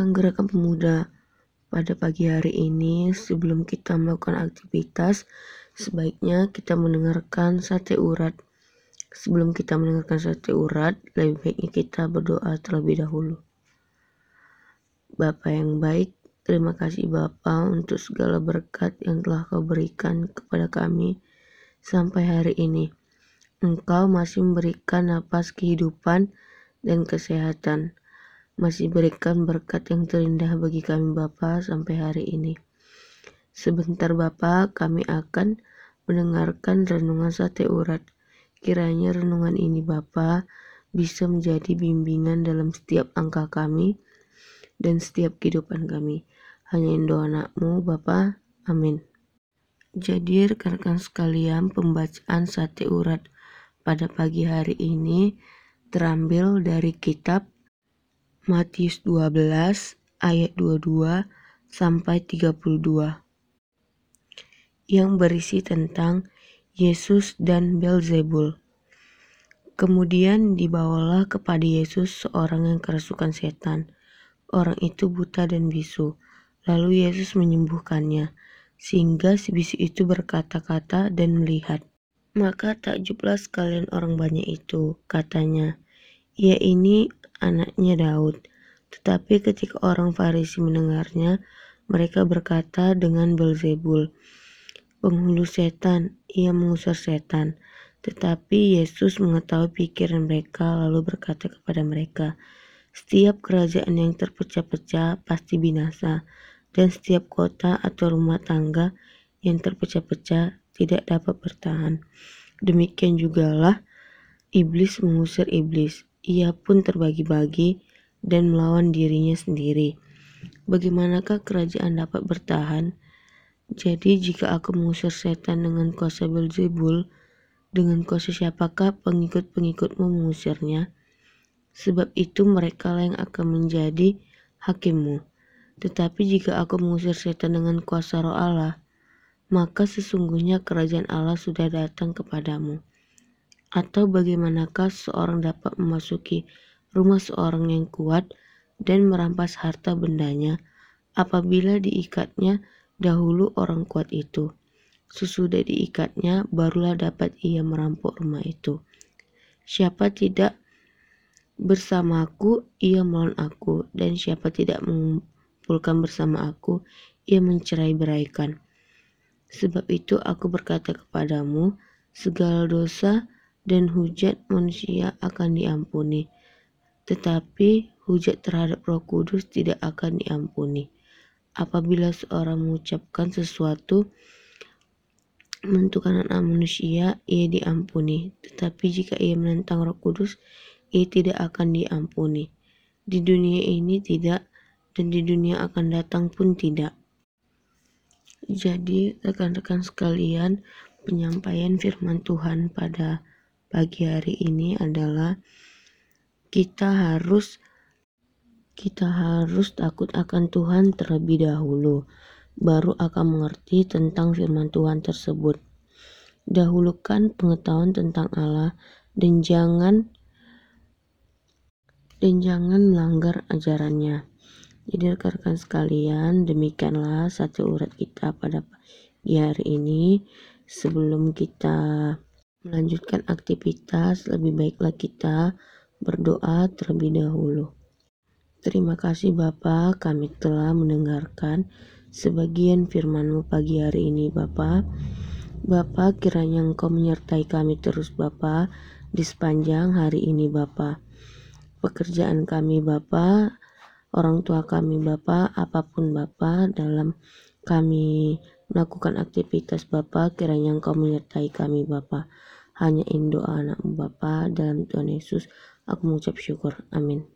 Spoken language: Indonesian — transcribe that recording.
Rekan gerakan pemuda. Pada pagi hari ini sebelum kita melakukan aktivitas sebaiknya kita mendengarkan sate urat. Sebelum kita mendengarkan sate urat, lebih baiknya kita berdoa terlebih dahulu. Bapak yang baik, terima kasih Bapak untuk segala berkat yang telah kau berikan kepada kami sampai hari ini. Engkau masih memberikan napas kehidupan dan kesehatan masih berikan berkat yang terindah bagi kami Bapa sampai hari ini. Sebentar Bapa, kami akan mendengarkan renungan sate urat. Kiranya renungan ini Bapa bisa menjadi bimbingan dalam setiap angka kami dan setiap kehidupan kami. Hanya doa anakmu Bapa. Amin. Jadi rekan-rekan sekalian pembacaan sate urat pada pagi hari ini terambil dari kitab Matius 12 ayat 22 sampai 32 yang berisi tentang Yesus dan Belzebul. Kemudian dibawalah kepada Yesus seorang yang kerasukan setan. Orang itu buta dan bisu. Lalu Yesus menyembuhkannya, sehingga si bisu itu berkata-kata dan melihat. Maka takjublah sekalian orang banyak itu, katanya. Ia ini anaknya Daud. Tetapi ketika orang Farisi mendengarnya, mereka berkata dengan Belzebul, penghulu setan, ia mengusir setan. Tetapi Yesus mengetahui pikiran mereka lalu berkata kepada mereka, setiap kerajaan yang terpecah-pecah pasti binasa, dan setiap kota atau rumah tangga yang terpecah-pecah tidak dapat bertahan. Demikian jugalah iblis mengusir iblis ia pun terbagi-bagi dan melawan dirinya sendiri. Bagaimanakah kerajaan dapat bertahan? Jadi jika aku mengusir setan dengan kuasa Belzebul, dengan kuasa siapakah pengikut-pengikutmu mengusirnya? Sebab itu mereka yang akan menjadi hakimmu. Tetapi jika aku mengusir setan dengan kuasa roh Allah, maka sesungguhnya kerajaan Allah sudah datang kepadamu. Atau bagaimanakah seorang dapat memasuki rumah seorang yang kuat dan merampas harta bendanya apabila diikatnya dahulu orang kuat itu. Sesudah diikatnya, barulah dapat ia merampok rumah itu. Siapa tidak bersamaku, ia melawan aku, dan siapa tidak mengumpulkan bersama aku, ia mencerai beraikan. Sebab itu aku berkata kepadamu, segala dosa dan hujat manusia akan diampuni, tetapi hujat terhadap Roh Kudus tidak akan diampuni. Apabila seorang mengucapkan sesuatu menentukan anak manusia, ia diampuni, tetapi jika ia menentang Roh Kudus, ia tidak akan diampuni. Di dunia ini tidak, dan di dunia akan datang pun tidak. Jadi, rekan-rekan sekalian, penyampaian firman Tuhan pada pagi hari ini adalah kita harus kita harus takut akan Tuhan terlebih dahulu, baru akan mengerti tentang firman Tuhan tersebut. Dahulukan pengetahuan tentang Allah dan jangan dan jangan melanggar ajarannya. Jadi rekan-rekan sekalian, demikianlah satu urat kita pada pagi hari ini. Sebelum kita melanjutkan aktivitas, lebih baiklah kita berdoa terlebih dahulu. Terima kasih Bapa, kami telah mendengarkan sebagian firman-Mu pagi hari ini Bapa. Bapa, kiranya Engkau menyertai kami terus Bapa di sepanjang hari ini Bapa. Pekerjaan kami Bapa, orang tua kami Bapa, apa pun Bapa dalam kami melakukan aktivitas Bapa, kiranya Engkau menyertai kami Bapa. Hanya in doa anakmu Bapa dalam Tuhan Yesus, aku mengucap syukur. Amin.